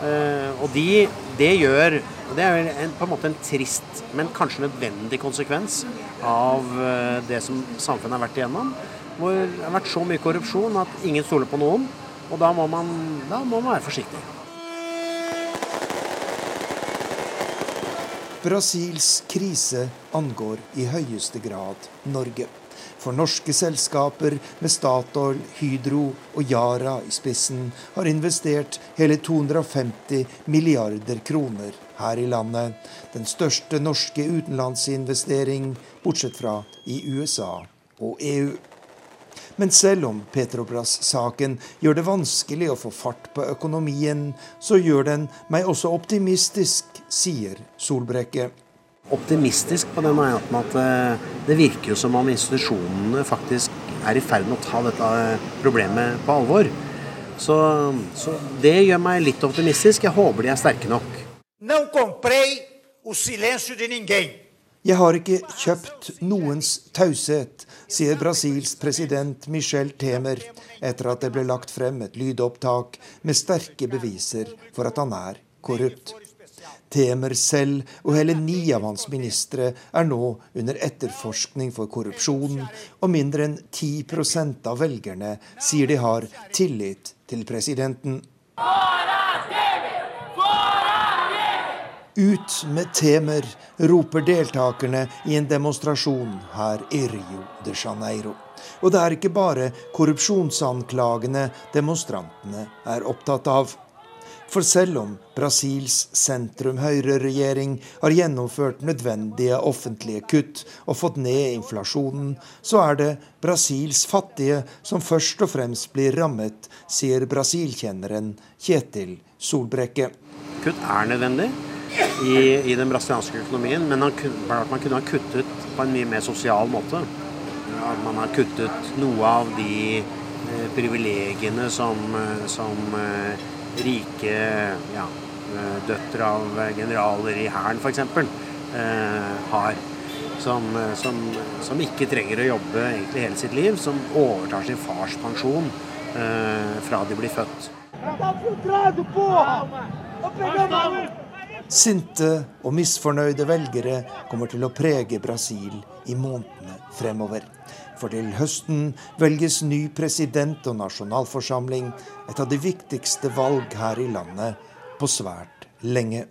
Eh, og de, det gjør Det er en, på en måte en trist, men kanskje nødvendig konsekvens av eh, det som samfunnet har vært igjennom. Hvor det har vært så mye korrupsjon at ingen stoler på noen. Og da må man, da må man være forsiktig. Brasils krise angår i høyeste grad Norge. For norske selskaper med Statoil, Hydro og Yara i spissen har investert hele 250 milliarder kroner her i landet. Den største norske utenlandsinvestering, bortsett fra i USA og EU. Men selv om Petrobras-saken gjør det vanskelig å få fart på økonomien, så gjør den meg også optimistisk, sier Solbrekke. Optimistisk på den måten at eh, det virker jo som om institusjonene faktisk er i ferd med å ta dette problemet på alvor. Så, så det gjør meg litt optimistisk. Jeg håper de er sterke nok. Não comprei o silêncio de ninguém. Jeg har ikke kjøpt noens taushet, sier Brasils president Michel Temer etter at det ble lagt frem et lydopptak med sterke beviser for at han er korrupt. Temer selv og hele ni av hans ministre er nå under etterforskning for korrupsjon, og mindre enn 10% av velgerne sier de har tillit til presidenten. Ut med Temer, roper deltakerne i en demonstrasjon her i Rio de Janeiro. Og det er ikke bare korrupsjonsanklagene demonstrantene er opptatt av. For selv om Brasils sentrum-høyre-regjering har gjennomført nødvendige offentlige kutt og fått ned inflasjonen, så er det Brasils fattige som først og fremst blir rammet, sier Brasil-kjenneren Kjetil Solbrekke. Kutt er nødvendig i, i den brasilianske økonomien, men man kunne, man kunne ha kuttet på en mye mer sosial måte. At man har kuttet noe av de eh, privilegiene som, eh, som eh, rike ja, døtre av generaler i hæren f.eks. Eh, har. Som, som, som, ikke trenger å jobbe egentlig hele sitt liv, som overtar sin fars pensjon eh, fra de blir født. Sinte og misfornøyde velgere kommer til å prege Brasil i månedene fremover. For til høsten velges ny president og nasjonalforsamling, et av de viktigste valg her i landet på svært lenge.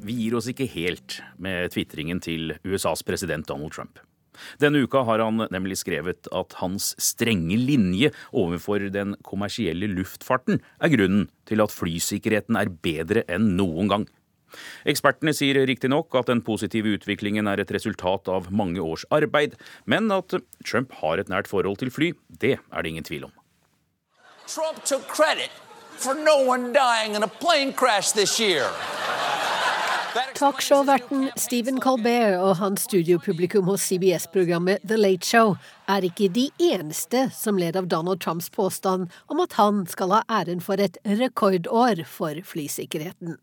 Vi gir oss ikke helt med tvitringen til USAs president Donald Trump. Denne uka har han nemlig skrevet at hans strenge linje overfor den kommersielle luftfarten er grunnen til at flysikkerheten er bedre enn noen gang. Ekspertene sier riktignok at den positive utviklingen er et resultat av mange års arbeid, men at Trump har et nært forhold til fly, det er det ingen tvil om. Trump tok credit for no one dying in a plane crash this year. Talkshow-verten Stephen Colbert og hans studiopublikum hos CBS-programmet The Late Show er ikke de eneste som led av Donald Trumps påstand om at han skal ha æren for et rekordår for flysikkerheten.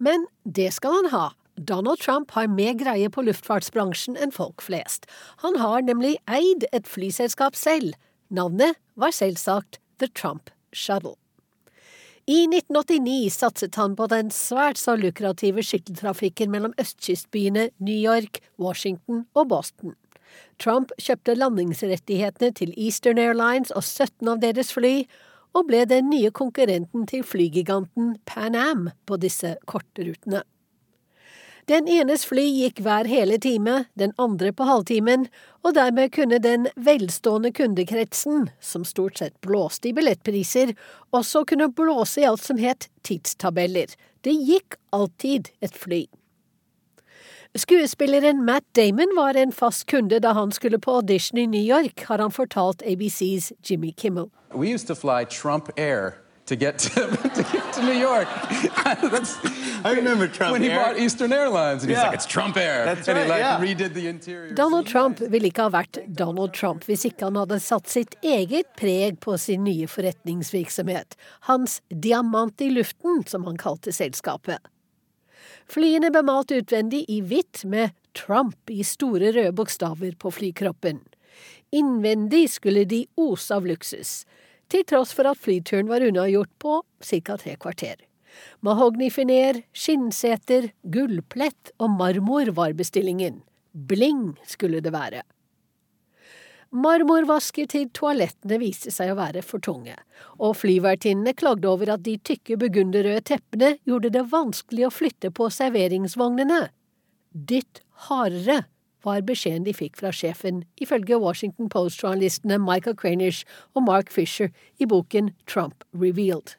Men det skal han ha. Donald Trump har mer greie på luftfartsbransjen enn folk flest. Han har nemlig eid et flyselskap selv. Navnet var selvsagt The Trump Shuttle. I 1989 satset han på den svært så lukrative skytteltrafikken mellom østkystbyene New York, Washington og Boston. Trump kjøpte landingsrettighetene til Eastern Airlines og 17 av deres fly, og ble den nye konkurrenten til flygiganten Pan Am på disse kortrutene. Den enes fly gikk hver hele time, den andre på halvtimen, og dermed kunne den velstående kundekretsen, som stort sett blåste i billettpriser, også kunne blåse i alt som het tidstabeller. Det gikk alltid et fly. Skuespilleren Matt Damon var en fast kunde da han skulle på audition i New York, har han fortalt ABCs Jimmy Kimmel. We used to Trump Air to get to, to, get to New York. I remember Trump when he Air. bought Eastern Airlines, and he's Yeah. like, "It's Trump Air," That's and he like yeah. redid the interior. Donald Trump ville ikke ha vært Donald Trump hvis ikke han hadde satt sitt eget preg på sin nye forretningsvirksomhet, hans diamant i luften, som han kalte selskapet. Flyene ble malt utvendig i hvitt med Trump i store røde bokstaver på flykroppen. Innvendig skulle de ose av luksus, til tross for at flyturen var unnagjort på ca. tre kvarter. Mahognifiner, skinnseter, gullplett og marmor var bestillingen. Bling skulle det være. Marmorvasker til toalettene viste seg å være for tunge, og flyvertinnene klagde over at de tykke burgunderrøde teppene gjorde det vanskelig å flytte på serveringsvognene. Dytt hardere, var beskjeden de fikk fra sjefen, ifølge Washington Post-journalistene Michael Cranish og Mark Fisher i boken Trump Revealed.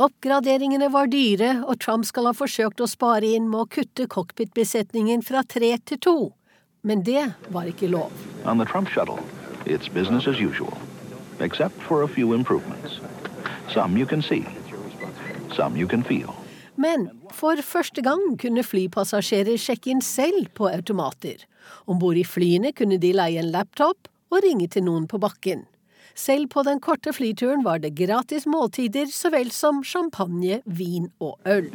Oppgraderingene var dyre, og Trump skal ha forsøkt å spare inn med å kutte cockpitbesetningen fra tre til to. Men det var ikke lov. On the Trump shuttle, it's business as usual, except for a few improvements. Some you can see, some you can feel. Men for første gang kunne flypassasjerer sjekke inn selv på automater. Om bord i flyene kunne de leie en laptop og ringe til noen på bakken. Selv på den korte flyturen var det gratis måltider så vel som champagne, vin og øl.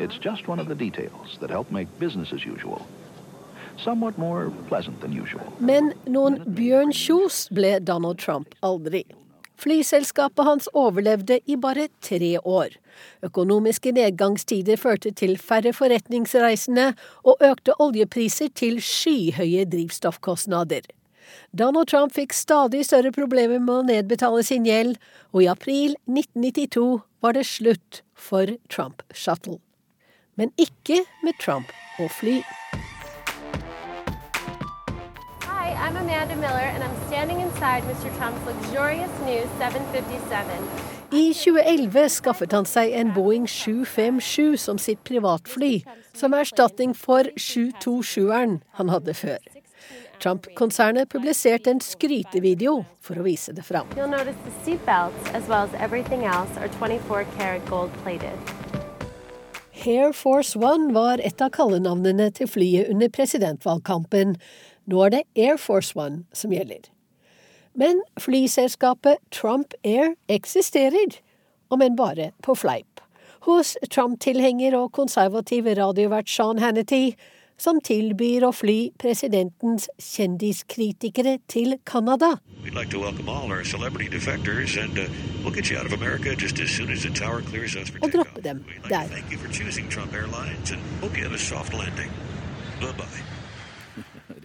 Men noen Bjørn Kjos ble Donald Trump aldri. Flyselskapet hans overlevde i bare tre år. Økonomiske nedgangstider førte til færre forretningsreisende og økte oljepriser til skyhøye drivstoffkostnader. Donald Trump fikk stadig større problemer med å nedbetale sin gjeld, og i april 1992 var det slutt for Trump Shuttle. Men ikke med Trump og fly. Hi, I'm Amanda Miller, and I'm standing inside Mr. Trump's luxurious new 757. I 2011 skaffet han seg en Boeing 757 som sitt privatfly, som erstatning for 727-eren han hadde før. Trump-konsernet publiserte en skrytevideo for å vise det fram. As well as everything else, are 24 karat gold plated. Air Force One var et av kallenavnene til flyet under presidentvalgkampen. Nå er det Air Force One som gjelder. Men flyselskapet Trump Air eksisterer, om enn bare på fleip. Hos Trump-tilhenger og konservativ radiovert Sean Hannity som tilbyr å fly presidentens kjendiskritikere til Canada. Like and uh, we'll as as Og droppe dem We'd like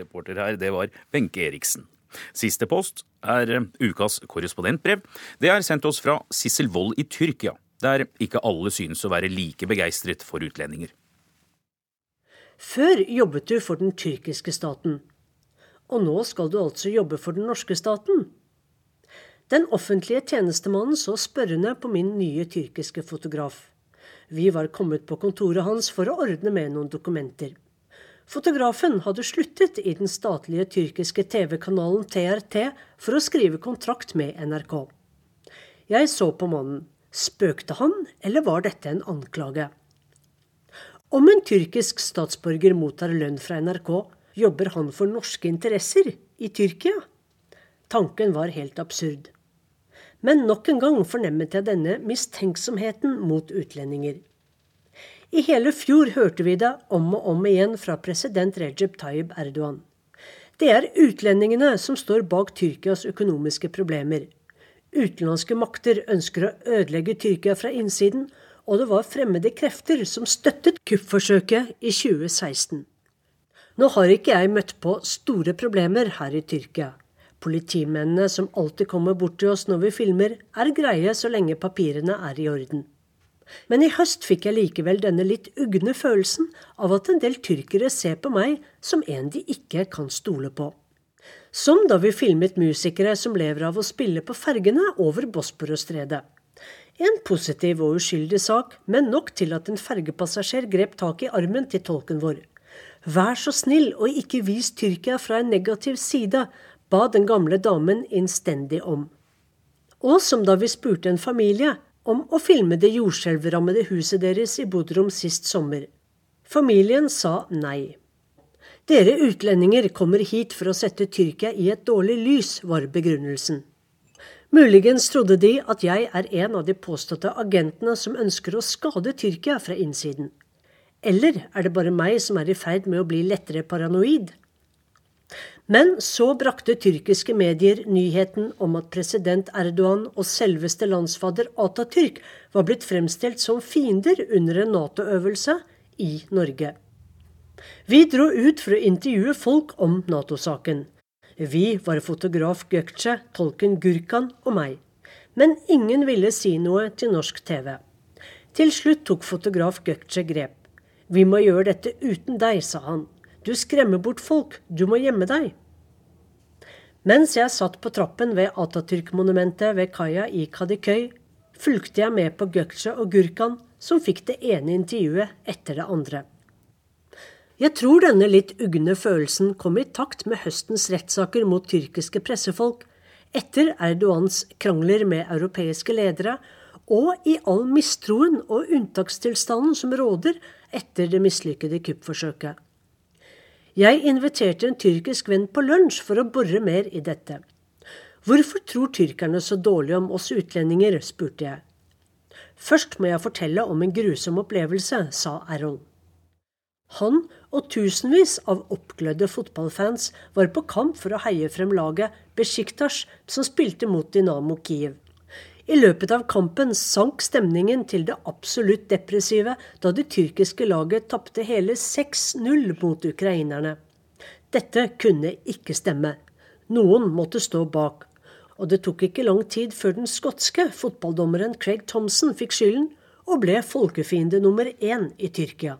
Reporter her, det var Benke Eriksen. Siste post er eh, ukas korrespondentbrev. Det er sendt oss fra Sissel Wold i Tyrkia, der ikke alle synes å være like begeistret for utlendinger. Før jobbet du for den tyrkiske staten, og nå skal du altså jobbe for den norske staten. Den offentlige tjenestemannen så spørrende på min nye tyrkiske fotograf. Vi var kommet på kontoret hans for å ordne med noen dokumenter. Fotografen hadde sluttet i den statlige tyrkiske TV-kanalen TRT for å skrive kontrakt med NRK. Jeg så på mannen. Spøkte han, eller var dette en anklage? Om en tyrkisk statsborger mottar lønn fra NRK, jobber han for norske interesser i Tyrkia? Tanken var helt absurd. Men nok en gang fornemmet jeg denne mistenksomheten mot utlendinger. I hele fjor hørte vi det om og om igjen fra president Recep Tayyip Erdogan. Det er utlendingene som står bak Tyrkias økonomiske problemer. Utenlandske makter ønsker å ødelegge Tyrkia fra innsiden, og det var fremmede krefter som støttet kuppforsøket i 2016. Nå har ikke jeg møtt på store problemer her i Tyrkia. Politimennene som alltid kommer bort til oss når vi filmer, er greie så lenge papirene er i orden. Men i høst fikk jeg likevel denne litt ugne følelsen av at en del tyrkere ser på meg som en de ikke kan stole på. Som da vi filmet musikere som lever av å spille på fergene over Bosporosstredet. En positiv og uskyldig sak, men nok til at en fergepassasjer grep tak i armen til tolken vår. Vær så snill og ikke vis Tyrkia fra en negativ side, ba den gamle damen innstendig om. Og som da vi spurte en familie om å filme det jordskjelvrammede huset deres i Bodrum sist sommer. Familien sa nei. Dere utlendinger kommer hit for å sette Tyrkia i et dårlig lys, var begrunnelsen. Muligens trodde de at jeg er en av de påståtte agentene som ønsker å skade Tyrkia fra innsiden. Eller er det bare meg som er i ferd med å bli lettere paranoid? Men så brakte tyrkiske medier nyheten om at president Erdogan og selveste landsfader Atatürk var blitt fremstilt som fiender under en Nato-øvelse i Norge. Vi dro ut for å intervjue folk om Nato-saken. Vi var fotograf Gökçe, tolken Gurkan og meg. Men ingen ville si noe til norsk TV. Til slutt tok fotograf Gökçe grep. Vi må gjøre dette uten deg, sa han. Du skremmer bort folk, du må gjemme deg. Mens jeg satt på trappen ved Atatürk-monumentet ved kaia i Kadikøy, fulgte jeg med på Gökçe og Gurkan, som fikk det ene intervjuet etter det andre. Jeg tror denne litt ugne følelsen kom i takt med høstens rettssaker mot tyrkiske pressefolk, etter Erdogans krangler med europeiske ledere, og i all mistroen og unntakstilstanden som råder etter det mislykkede kuppforsøket. Jeg inviterte en tyrkisk venn på lunsj for å bore mer i dette. Hvorfor tror tyrkerne så dårlig om oss utlendinger, spurte jeg. Først må jeg fortelle om en grusom opplevelse, sa Errol. Han og tusenvis av oppglødde fotballfans var på kamp for å heie frem laget Besjiktas, som spilte mot Dynamo Kiev. I løpet av kampen sank stemningen til det absolutt depressive da det tyrkiske laget tapte hele 6-0 mot ukrainerne. Dette kunne ikke stemme. Noen måtte stå bak. Og det tok ikke lang tid før den skotske fotballdommeren Craig Thompson fikk skylden og ble folkefiende nummer én i Tyrkia.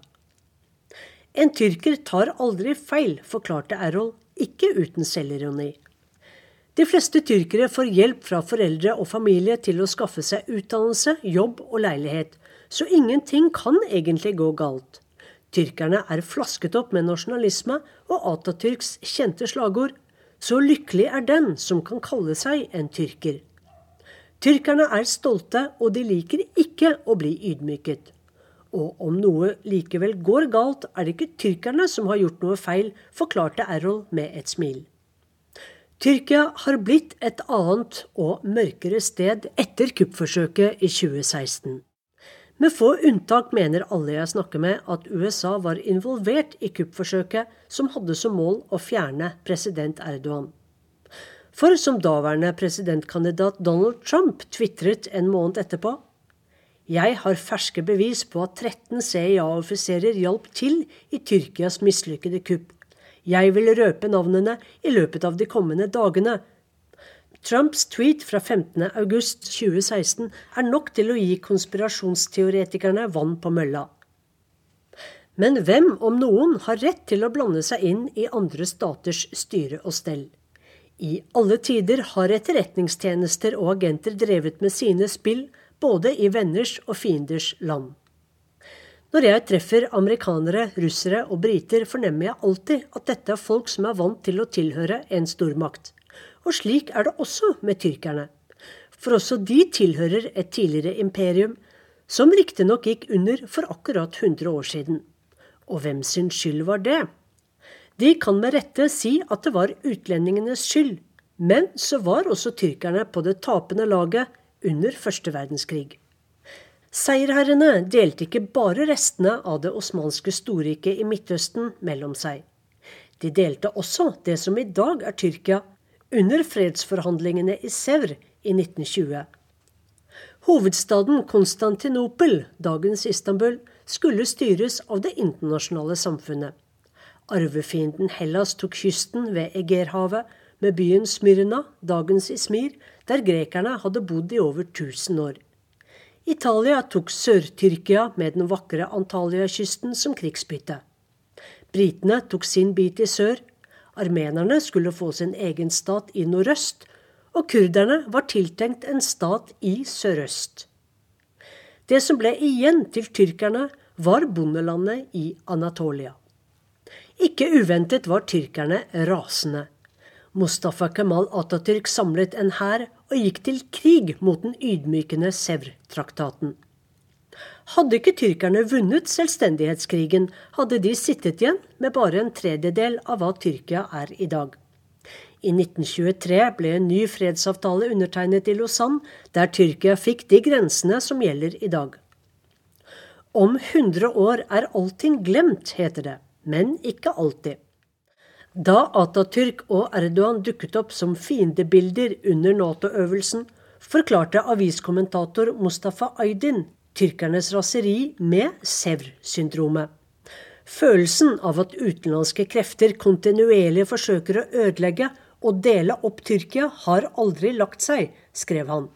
En tyrker tar aldri feil, forklarte Errol, ikke uten selvironi. De fleste tyrkere får hjelp fra foreldre og familie til å skaffe seg utdannelse, jobb og leilighet, så ingenting kan egentlig gå galt. Tyrkerne er flasket opp med nasjonalisme og Atatürks kjente slagord 'Så lykkelig er den som kan kalle seg en tyrker'. Tyrkerne er stolte, og de liker ikke å bli ydmyket. Og om noe likevel går galt, er det ikke tyrkerne som har gjort noe feil, forklarte Errol med et smil. Tyrkia har blitt et annet og mørkere sted etter kuppforsøket i 2016. Med få unntak mener alle jeg snakker med at USA var involvert i kuppforsøket som hadde som mål å fjerne president Erdogan. For som daværende presidentkandidat Donald Trump tvitret en måned etterpå Jeg har ferske bevis på at 13 CIA-offiserer hjalp til i Tyrkias mislykkede kupp jeg vil røpe navnene i løpet av de kommende dagene. Trumps tweet fra 15.8.2016 er nok til å gi konspirasjonsteoretikerne vann på mølla. Men hvem, om noen, har rett til å blande seg inn i andre staters styre og stell? I alle tider har etterretningstjenester og agenter drevet med sine spill, både i venners og fienders land. Når jeg treffer amerikanere, russere og briter, fornemmer jeg alltid at dette er folk som er vant til å tilhøre en stormakt. Og slik er det også med tyrkerne. For også de tilhører et tidligere imperium, som riktignok gikk under for akkurat 100 år siden. Og hvem sin skyld var det? De kan med rette si at det var utlendingenes skyld, men så var også tyrkerne på det tapende laget under første verdenskrig. Seierherrene delte ikke bare restene av det osmanske storriket i Midtøsten mellom seg. De delte også det som i dag er Tyrkia, under fredsforhandlingene i Sevr i 1920. Hovedstaden Konstantinopel, dagens Istanbul, skulle styres av det internasjonale samfunnet. Arvefienden Hellas tok kysten ved Egerhavet, med byen Smyrna, dagens Ismir, der grekerne hadde bodd i over 1000 år. Italia tok Sør-Tyrkia med den vakre Antalya-kysten som krigsbytte. Britene tok sin bit i sør, armenerne skulle få sin egen stat i nordøst, og kurderne var tiltenkt en stat i sørøst. Det som ble igjen til tyrkerne, var bondelandet i Anatolia. Ikke uventet var tyrkerne rasende. Mustafa Kemal Atatürk samlet en hær og gikk til krig mot den ydmykende Sevr-traktaten. Hadde ikke tyrkerne vunnet selvstendighetskrigen, hadde de sittet igjen med bare en tredjedel av hva Tyrkia er i dag. I 1923 ble en ny fredsavtale undertegnet i Lausanne, der Tyrkia fikk de grensene som gjelder i dag. Om 100 år er allting glemt, heter det, men ikke alltid. Da Atatürk og Erdogan dukket opp som fiendebilder under Nato-øvelsen, forklarte aviskommentator Mustafa Aydin tyrkernes raseri med Sevr-syndromet. Følelsen av at utenlandske krefter kontinuerlig forsøker å ødelegge og dele opp Tyrkia, har aldri lagt seg, skrev han.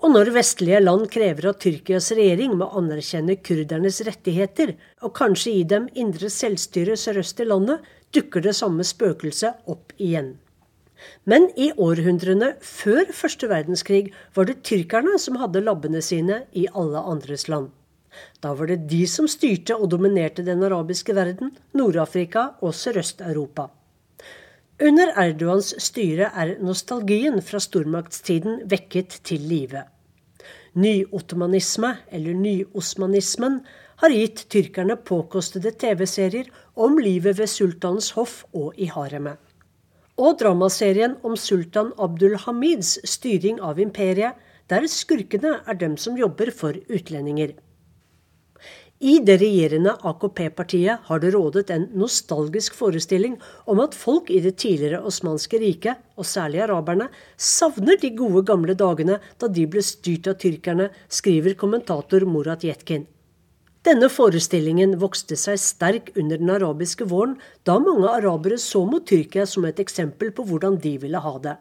Og når vestlige land krever at Tyrkias regjering må anerkjenne kurdernes rettigheter, og kanskje gi dem indre selvstyre sørøst i landet, dukker det samme spøkelset opp igjen. Men i århundrene før første verdenskrig var det tyrkerne som hadde labbene sine i alle andres land. Da var det de som styrte og dominerte den arabiske verden, Nord-Afrika og Sørøst-Europa. Under Erdogans styre er nostalgien fra stormaktstiden vekket til live. Nyottomanisme, eller nyosmanismen, har gitt tyrkerne påkostede TV-serier om livet ved sultanens hoff og i haremet. Og dramaserien om sultan Abdul Hamids styring av imperiet, der skurkene er dem som jobber for utlendinger. I det regjerende AKP-partiet har det rådet en nostalgisk forestilling om at folk i det tidligere osmanske riket, og særlig araberne, savner de gode gamle dagene da de ble styrt av tyrkerne, skriver kommentator Murat Yetkin. Denne forestillingen vokste seg sterk under den arabiske våren, da mange arabere så mot Tyrkia som et eksempel på hvordan de ville ha det.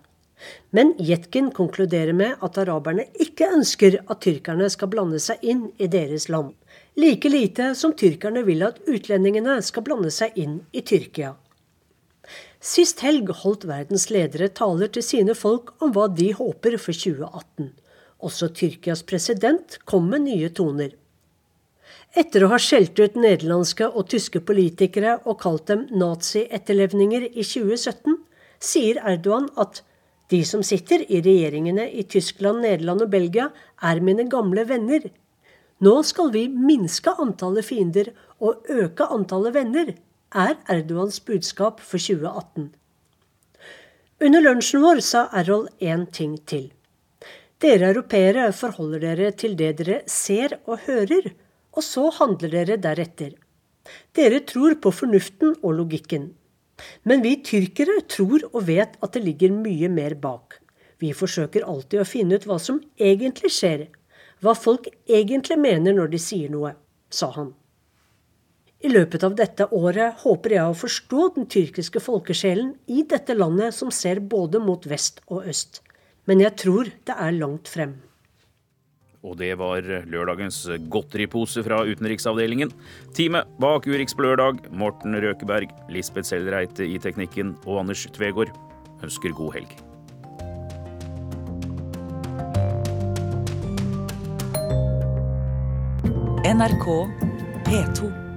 Men Jetkin konkluderer med at araberne ikke ønsker at tyrkerne skal blande seg inn i deres land. Like lite som tyrkerne vil at utlendingene skal blande seg inn i Tyrkia. Sist helg holdt verdens ledere taler til sine folk om hva de håper for 2018. Også Tyrkias president kom med nye toner. Etter å ha skjelt ut nederlandske og tyske politikere og kalt dem nazi-etterlevninger i 2017, sier Erdogan at de som sitter i regjeringene i Tyskland, Nederland og Belgia, er mine gamle venner. Nå skal vi minske antallet fiender og øke antallet venner, er Erdogans budskap for 2018. Under lunsjen vår sa Errol én ting til. Dere europeere forholder dere til det dere ser og hører, og så handler dere deretter. Dere tror på fornuften og logikken. Men vi tyrkere tror og vet at det ligger mye mer bak. Vi forsøker alltid å finne ut hva som egentlig skjer, hva folk egentlig mener når de sier noe, sa han. I løpet av dette året håper jeg å forstå den tyrkiske folkesjelen i dette landet som ser både mot vest og øst. Men jeg tror det er langt frem. Og det var lørdagens godteripose fra utenriksavdelingen. Teamet bak Urix på lørdag, Morten Røkeberg, Lisbeth Sellreite i teknikken og Anders Tvegård ønsker god helg. NRK P2.